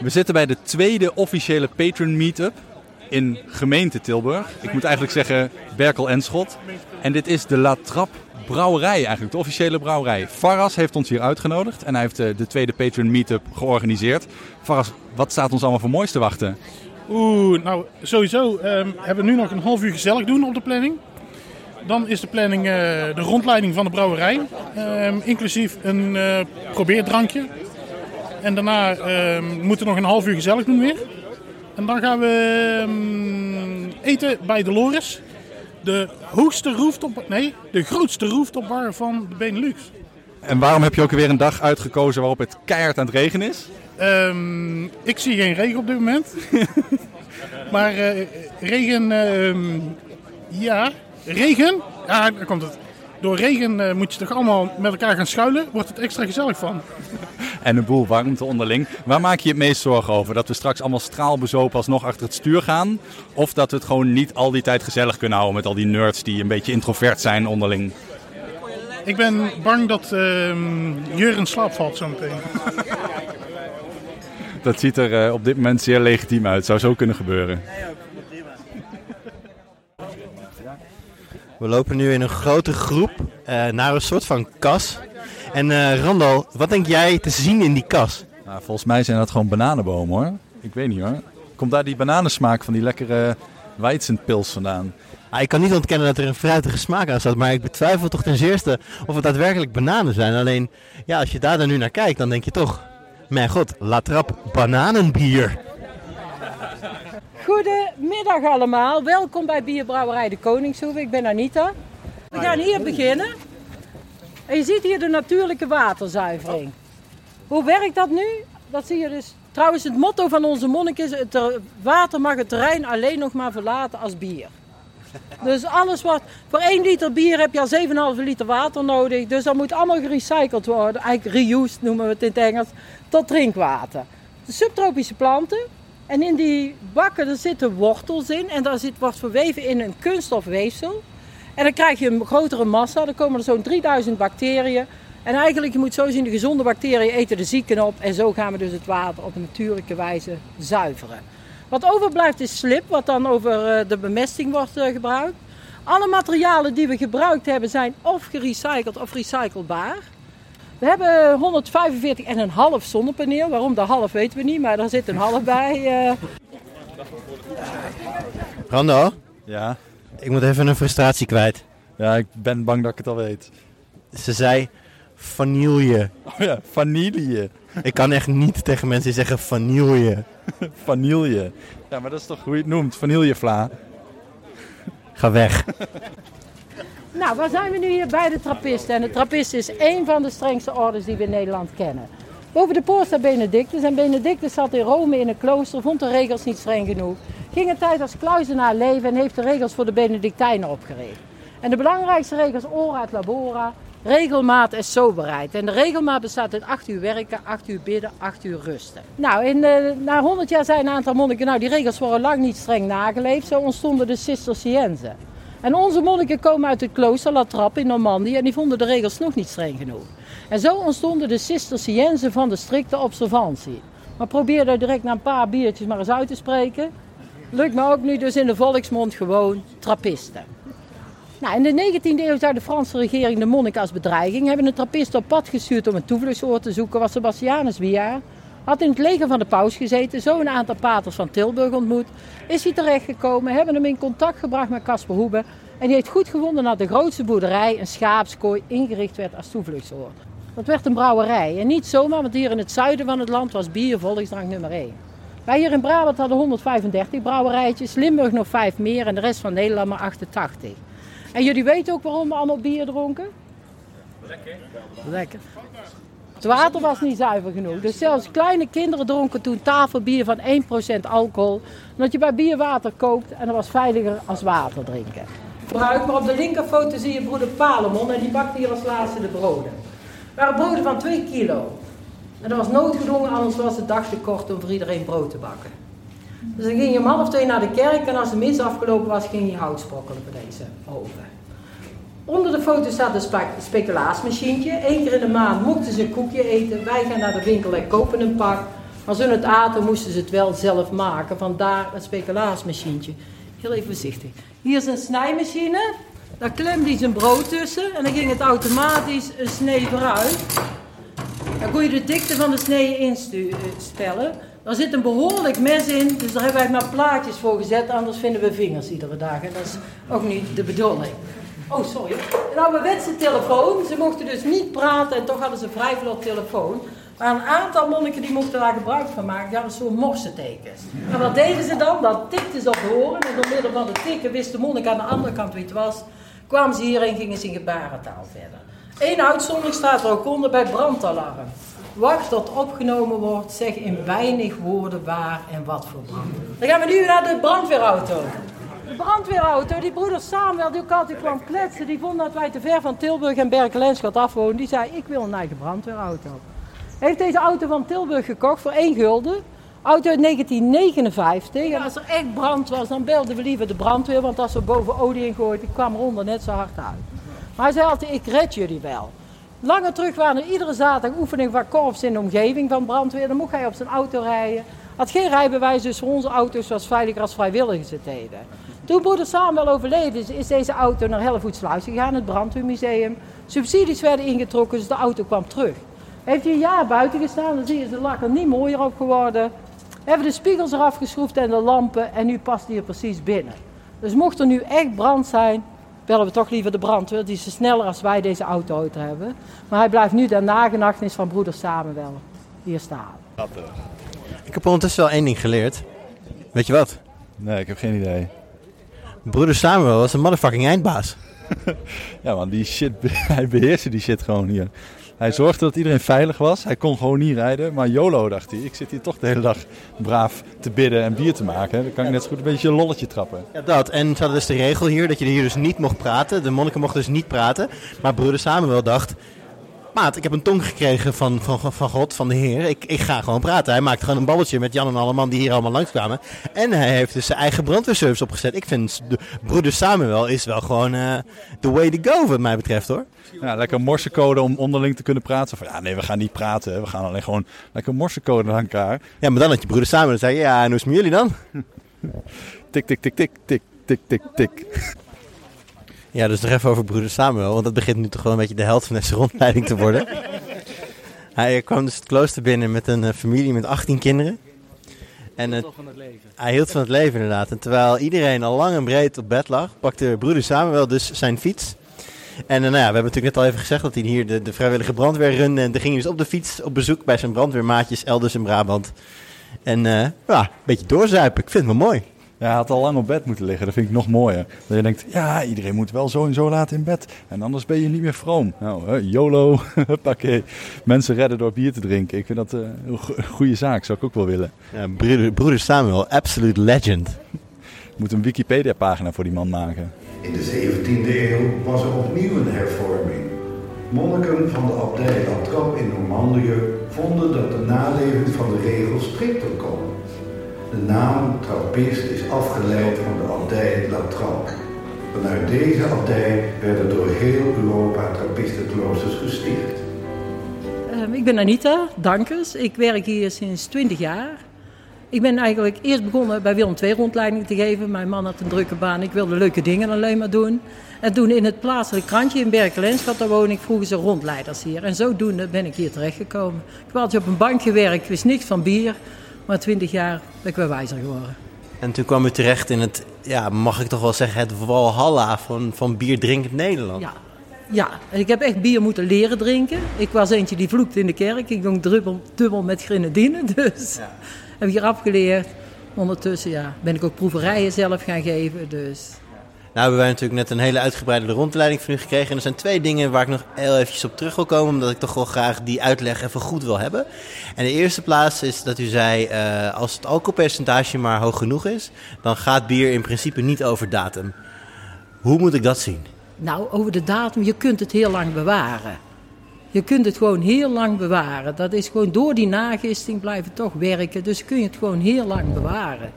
We zitten bij de tweede officiële patron meetup in gemeente Tilburg. Ik moet eigenlijk zeggen Berkel en Schot. En dit is de La Trappe brouwerij eigenlijk, de officiële brouwerij. Faras heeft ons hier uitgenodigd en hij heeft de, de tweede Patreon Meetup georganiseerd. Faras, wat staat ons allemaal voor moois te wachten? Oeh, nou sowieso ehm, hebben we nu nog een half uur gezellig doen op de planning. Dan is de planning eh, de rondleiding van de brouwerij, ehm, inclusief een uh, probeerdrankje. En daarna ehm, moeten we nog een half uur gezellig doen weer. En dan gaan we eten bij Dolores de hoogste rooftop, nee, de grootste rooftopbar van de Benelux. En waarom heb je ook weer een dag uitgekozen waarop het keihard aan het regen is? Um, ik zie geen regen op dit moment. maar uh, regen, ja, regen, ja, daar komt het. Door regen uh, moet je toch allemaal met elkaar gaan schuilen, wordt het extra gezellig van. en een boel warmte onderling. Waar maak je het meest zorgen over? Dat we straks allemaal straalbezopen alsnog achter het stuur gaan? Of dat we het gewoon niet al die tijd gezellig kunnen houden met al die nerds die een beetje introvert zijn onderling? Ik ben bang dat uh, Jur in slaap valt zometeen. dat ziet er uh, op dit moment zeer legitiem uit. Zou zo kunnen gebeuren. We lopen nu in een grote groep uh, naar een soort van kas. En uh, Randal, wat denk jij te zien in die kas? Nou, volgens mij zijn dat gewoon bananenbomen hoor. Ik weet niet hoor. Komt daar die bananensmaak van die lekkere Weizenpils vandaan? Ah, ik kan niet ontkennen dat er een fruitige smaak aan staat, maar ik betwijfel toch ten zeerste of het daadwerkelijk bananen zijn. Alleen, ja, als je daar dan nu naar kijkt, dan denk je toch, mijn god, La Trappe bananenbier. Goedemiddag allemaal, welkom bij Bierbrouwerij de Koningshoeve. Ik ben Anita. We gaan hier beginnen. En je ziet hier de natuurlijke waterzuivering. Hoe werkt dat nu? Dat zie je dus. Trouwens, het motto van onze monnik is: het water mag het terrein alleen nog maar verlaten als bier. Dus alles wat. Voor 1 liter bier heb je al 7,5 liter water nodig. Dus dat moet allemaal gerecycled worden. Eigenlijk reused noemen we het in het Engels. Tot drinkwater. De subtropische planten. En in die bakken er zitten wortels in. En daar zit, wordt verweven in een kunststofweefsel. En dan krijg je een grotere massa. Dan komen er zo'n 3000 bacteriën. En eigenlijk, je moet zo zien, de gezonde bacteriën eten de zieken op. En zo gaan we dus het water op een natuurlijke wijze zuiveren. Wat overblijft is slip, wat dan over eh, de bemesting wordt eh, gebruikt. Alle materialen die we gebruikt hebben zijn of gerecycled of recyclebaar. We hebben 145,5 zonnepaneel. Waarom de half weten we niet, maar daar zit een half bij. Uh... Rando? Ja? Ik moet even een frustratie kwijt. Ja, ik ben bang dat ik het al weet. Ze zei vanille. Oh ja, vanille. Ik kan echt niet tegen mensen zeggen vanille. vanille. Ja, maar dat is toch hoe je het noemt, vanillevla. Ga weg. nou, waar zijn we nu hier bij de trappisten? En de trappist is één van de strengste orders die we in Nederland kennen. Boven de poort staat Benedictus. En Benedictus zat in Rome in een klooster, vond de regels niet streng genoeg. Ging een tijd als kluizenaar leven en heeft de regels voor de Benedictijnen opgericht. En de belangrijkste regels, ora et labora, regelmaat en soberheid. En de regelmaat bestaat uit 8 uur werken, 8 uur bidden, 8 uur rusten. Nou, in, uh, na 100 jaar zijn een aantal monniken, nou die regels worden lang niet streng nageleefd. Zo ontstonden de Cisterciënzen. En onze monniken komen uit het klooster La Trappe in Normandië en die vonden de regels nog niet streng genoeg. En zo ontstonden de Cisterciënzen van de strikte observantie. Maar probeer daar direct na een paar biertjes maar eens uit te spreken. Lukt me ook nu dus in de volksmond gewoon trappisten. Nou, in de 19e eeuw zou de Franse regering de monniken als bedreiging hebben een trappist op pad gestuurd om een toevluchtsoord te zoeken, was Sebastianus Biaar. Had in het leger van de paus gezeten, zo een aantal paters van Tilburg ontmoet. Is hij terechtgekomen, hebben hem in contact gebracht met Casper Hoebe. En die heeft goed gevonden dat de grootste boerderij, een schaapskooi, ingericht werd als toevluchtsoord. Dat werd een brouwerij. En niet zomaar, want hier in het zuiden van het land was bier volksdrank nummer 1. Wij hier in Brabant hadden 135 brouwerijtjes, Limburg nog 5 meer en de rest van Nederland maar 88. En jullie weten ook waarom we allemaal bier dronken? Lekker. Lekker. Het water was niet zuiver genoeg. Dus zelfs kleine kinderen dronken toen tafelbier van 1% alcohol. Omdat je bij bier water kookt en dat was veiliger als water drinken. Maar op de linkerfoto zie je broeder Palemon en die bakte hier als laatste de broden. Het waren broden van 2 kilo. En dat was noodgedwongen, anders was de dag te kort om voor iedereen brood te bakken. Dus dan ging je om half twee naar de kerk en als de mis afgelopen was, ging je hout sprokkelen bij deze oven. Onder de foto staat een spe speculaasmachientje. Eén keer in de maand mochten ze een koekje eten. Wij gaan naar de winkel en kopen een pak. Als ze het aten, moesten ze het wel zelf maken. Vandaar een speculaasmachientje. Heel even voorzichtig. Hier is een snijmachine. Daar klemde hij zijn brood tussen. En dan ging het automatisch een snee vooruit. Dan kon je de dikte van de snee instellen. Er zit een behoorlijk mes in, dus daar hebben wij maar plaatjes voor gezet, anders vinden we vingers iedere dag. En dat is ook niet de bedoeling. Oh, sorry. Een ouderwetse telefoon. Ze mochten dus niet praten en toch hadden ze vrij veel telefoon. Maar een aantal monniken die mochten daar gebruik van maken, die hadden zo'n morsetekens. En wat deden ze dan? Dan tikten ze op horen en door middel van de tikken wist de monnik aan de andere kant wie het was. Kwamen ze hier en gingen ze in gebarentaal verder. Eén uitzondering staat er ook onder bij brandalarm. Wacht tot opgenomen wordt, zeg in weinig woorden waar en wat voor. Dan gaan we nu naar de brandweerauto. De brandweerauto, die broeder Samuel, die ook altijd kwam kletsen, die vond dat wij te ver van Tilburg en Berkelenschot afwoonden. Die zei, ik wil een eigen brandweerauto. Hij heeft deze auto van Tilburg gekocht voor 1 gulden. Auto uit 1959. En als er echt brand was, dan belden we liever de brandweer. Want als we boven olie ingooiden, die kwam eronder net zo hard uit. Maar hij zei altijd, ik red jullie wel. Langer terug waren er iedere zaterdag oefeningen van korps in de omgeving van brandweer. Dan mocht hij op zijn auto rijden. Had geen rijbewijs, dus voor onze auto's was veiliger als vrijwilligers het deden. Toen broeder Samuel overleden is, is deze auto naar Hellevoetsluis gegaan, het brandweermuseum. Subsidies werden ingetrokken, dus de auto kwam terug. Heeft hij een jaar buiten gestaan, dan zie je de lak er niet mooier op geworden. Hebben de spiegels eraf geschroefd en de lampen en nu past hij er precies binnen. Dus mocht er nu echt brand zijn, bellen we toch liever de brandweer. Die is sneller als wij deze auto uit hebben. Maar hij blijft nu de nagedachtenis van broeder Samuel hier staan. Ik heb ondertussen wel één ding geleerd. Weet je wat? Nee, ik heb geen idee. Broeder Samuel was een motherfucking eindbaas. Ja man, die shit, hij beheerste die shit gewoon hier. Hij zorgde dat iedereen veilig was. Hij kon gewoon niet rijden. Maar YOLO dacht hij, ik zit hier toch de hele dag braaf te bidden en bier te maken. Dan kan ik net zo goed een beetje een lolletje trappen. Ja, dat. En ze hadden dus de regel hier dat je hier dus niet mocht praten. De monniken mochten dus niet praten. Maar broeder Samuel dacht... Maat, ik heb een tong gekregen van, van, van God, van de Heer. Ik, ik ga gewoon praten. Hij maakt gewoon een babbeltje met Jan en alle man die hier allemaal langskwamen. En hij heeft dus zijn eigen brandweerservice opgezet. Ik vind de, broeder Samuel is wel gewoon eh the way to go wat mij betreft hoor. Ja, lekker morsecode om onderling te kunnen praten. Van, ja, nee, we gaan niet praten. We gaan alleen gewoon lekker morsecode naar elkaar. Ja, maar dan had je broeder Samuel en zei ja, en hoe is het met jullie dan? Tik, tik, tik, tik, tik, tik, tik, tik. Ja, dus nog even over broeder Samuel, want dat begint nu toch wel een beetje de held van deze rondleiding te worden. hij kwam dus het klooster binnen met een eh, familie met 18 kinderen. En het, hij hield van het leven inderdaad. En terwijl iedereen al lang en breed op bed lag, pakte broeder Samuel dus zijn fiets. En eh, nou ja, we hebben natuurlijk net al even gezegd dat hij hier de, de vrijwillige brandweer runde. En toen ging hij dus op de fiets op bezoek bij zijn brandweermaatjes elders in Brabant. En eh, ja, een beetje doorzuipen. Ik vind het wel mooi. Ja, hij had al lang op bed moeten liggen. Dat vind ik nog mooier. Dat je denkt, ja, iedereen moet wel zo en zo laat in bed. En anders ben je niet meer vroom. Nou, YOLO, huppakee. Mensen redden door bier te drinken. Ik vind dat eh, een go- een goede zaak. Zou ik ook wel willen. Ja, broeder, broeder Samuel, absolute legend. Ik moet een Wikipedia-pagina voor die man maken. In de 17e eeuw was er opnieuw een hervorming. Monniken van de abdij La Trappe in Normandië vonden dat de naleving van de regels strikter kon. De naam Trappist is afgeleid van de abdij La Trappe. Vanuit deze abdij werden door heel Europa Trappistenkloosters gesticht. Ehm, ik ben Anita Dankers. Ik werk hier sinds 20 jaar. Ik ben eigenlijk eerst begonnen bij Willem II rondleiding te geven. Mijn man had een drukke baan. Ik wilde leuke dingen alleen maar doen. En toen in het plaatselijk krantje in Berkelenschot, daar woon ik, vroegen ze rondleiders hier. En zodoende ben ik hier terechtgekomen. Ik altijd op een bank gewerkt, wist niks van bier. Maar 20 jaar ben ik wel wijzer geworden. En toen kwam u terecht in het, ja, mag ik toch wel zeggen, het walhalla van, van bierdrinkend Nederland. Ja. Ja, en ik heb echt bier moeten leren drinken. Ik was eentje die vloekte in de kerk. Ik dronk dubbel, dubbel met grenadine. Dus heb ik hier afgeleerd. Ondertussen ja, ben ik ook proeverijen zelf gaan geven. Dus Nou hebben wij natuurlijk net een hele uitgebreide rondleiding van u gekregen. En er zijn twee dingen waar ik nog heel eventjes op terug wil komen. Omdat ik toch wel graag die uitleg even goed wil hebben. En de eerste plaats is dat u zei, eh, als het alcoholpercentage maar hoog genoeg is... dan gaat bier in principe niet over datum. Hoe moet ik dat zien? Nou, over de datum, je kunt het heel lang bewaren. Je kunt het gewoon heel lang bewaren. Dat is gewoon door die nagisting blijven toch werken. Dus kun je het gewoon heel lang bewaren.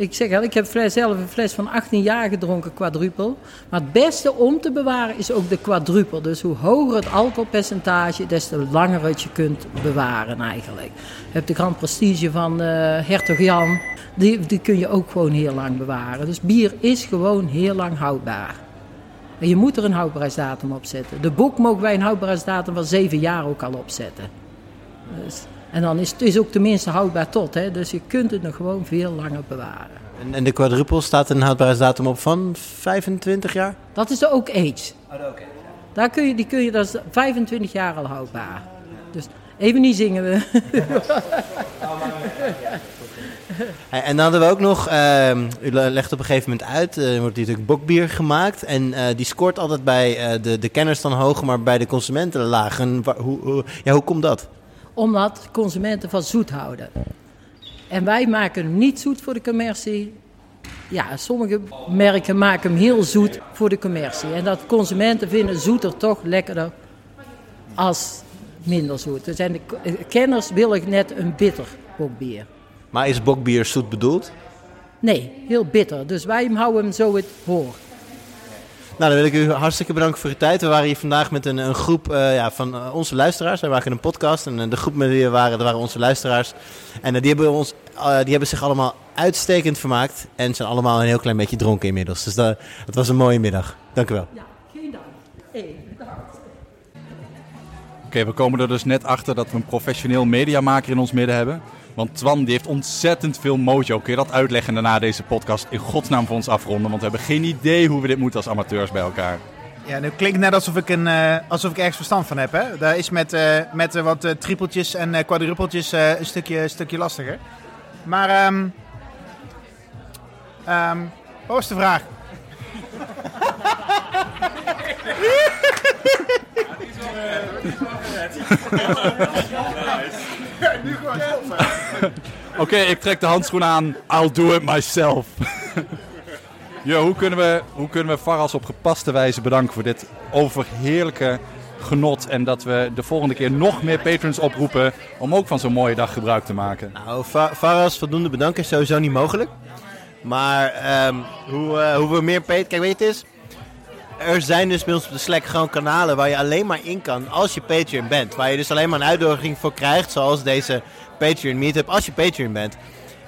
Ik zeg al, ik heb fles- zelf een fles van 18 jaar gedronken, quadrupel. Maar het beste om te bewaren is ook de quadrupel. Dus hoe hoger het alcoholpercentage, des te langer het je kunt bewaren eigenlijk. Je hebt de Grand Prestige van eh, Hertog Jan. Die, die kun je ook gewoon heel lang bewaren. Dus bier is gewoon heel lang houdbaar. En je moet er een houdbaarheidsdatum op zetten. De boek mogen wij een houdbaarheidsdatum van 7 jaar ook al opzetten. Dus, en dan is het is ook tenminste houdbaar tot. Hè? Dus je kunt het nog gewoon veel langer bewaren. En, en de quadruppel staat een houdbaarheidsdatum op van 25 jaar? Dat is de Oak Age. Daar kun je, die kun je, dat is 25 jaar al houdbaar. Dus even niet zingen we. En dan hadden we ook nog, ehm, u le- legt op een gegeven moment uit, er wordt natuurlijk bokbier gemaakt. En eh, die scoort altijd bij eh, de, de kenners dan hoog, maar bij de consumenten laag. En hoe, hoe, ja, hoe komt dat? Omdat consumenten van zoet houden. En wij maken hem niet zoet voor de commercie. Ja, sommige merken maken hem heel zoet voor de commercie. En dat consumenten vinden zoeter toch lekkerder als minder zoet. Dus en de eh, kenners willen net een bitter bokbier. Maar is bokbier zoet bedoeld? Nee, heel bitter. Dus wij houden hem zo het hoor. Nou, dan wil ik u hartstikke bedanken voor uw tijd. We waren hier vandaag met een, een groep eh, ja, van eh, onze luisteraars. Wij maken een podcast en eh, de groep met wie we waren, dat waren onze luisteraars. En die, hebben ons, die hebben zich allemaal uitstekend vermaakt en zijn allemaal een heel klein beetje dronken inmiddels. Dus dat, dat was een mooie middag. Dank u wel. Ja, geen dank. Hey, bedankt. Oké, we komen er dus net achter dat we een professioneel mediamaker in ons midden hebben. Want Twan die heeft ontzettend veel mojo. Kun je dat uitleggen daarna deze podcast in godsnaam voor ons afronden? Want we hebben geen idee hoe we dit moeten als amateurs bij elkaar. Ja, nu klinkt het net alsof ik, een, eh, alsof ik ergens verstand van heb. Hè? Dat is met, eh, met eh, wat eh, trippeltjes en eh quadruppeltjes eh, een, stukje, een stukje lastiger. Maar, ehm ehm, wat was de vraag? Oké, ik trek de handschoen aan. I'll do it myself. Jo, hoe kunnen we, hoe kunnen we Faras op gepaste wijze bedanken voor dit overheerlijke genot. En dat we de volgende keer nog meer patrons oproepen om ook van zo'n mooie dag gebruik te maken. Nou, Faras voldoende bedanken is sowieso niet mogelijk. Maar ehm, hoe, eh, hoe we meer Patreon... Kijk, weet je het is? Er zijn dus bij ons op de Slack gewoon kanalen waar je alleen maar in kan als je Patreon bent. Waar je dus alleen maar een uitnodiging voor krijgt, zoals deze Patreon meetup, als je Patreon bent.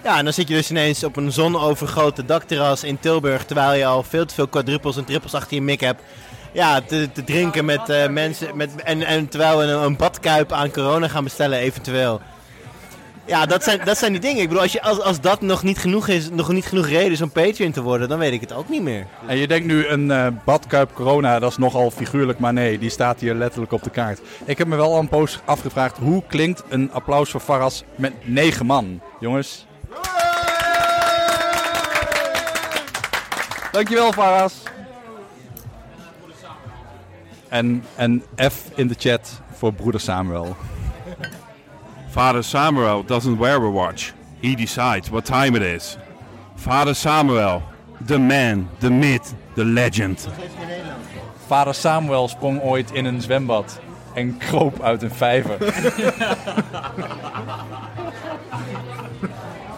Ja, en dan zit je dus ineens op een zonovergoten dakterras in Tilburg, terwijl je al veel te veel quadruppels en trippels achter je mik hebt. Ja, te, te drinken met eh, mensen. Met, en, en terwijl we een, een badkuip aan corona gaan bestellen, eventueel. Ja, dat zijn, dat zijn die dingen. Ik bedoel, als, je, als, als dat nog niet genoeg is, nog niet genoeg reden is om Patreon te worden, dan weet ik het ook niet meer. En je denkt nu een eh, badkuip corona, dat is nogal figuurlijk, maar nee, die staat hier letterlijk op de kaart. Ik heb me wel al een poos afgevraagd, hoe klinkt een applaus voor Faras met negen man? Jongens. Dankjewel Faras. En, en F in de chat voor broeder Samuel. Father Samuel doesn't wear a watch. He decides what time it is. Father Samuel, the man, the myth, the legend. Vader Samuel sprong ooit in een zwembad en kroop uit een vijver.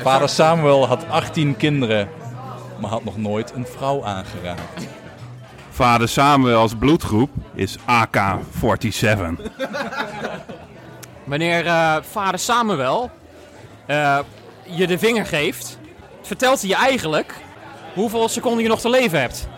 Vader Samuel had 18 kinderen, maar had nog nooit een vrouw aangeraakt. Vader Samuel's bloedgroep is AK-47. Wanneer eh, vader Samuel eh, je de vinger geeft, vertelt hij je eigenlijk hoeveel seconden je nog te leven hebt.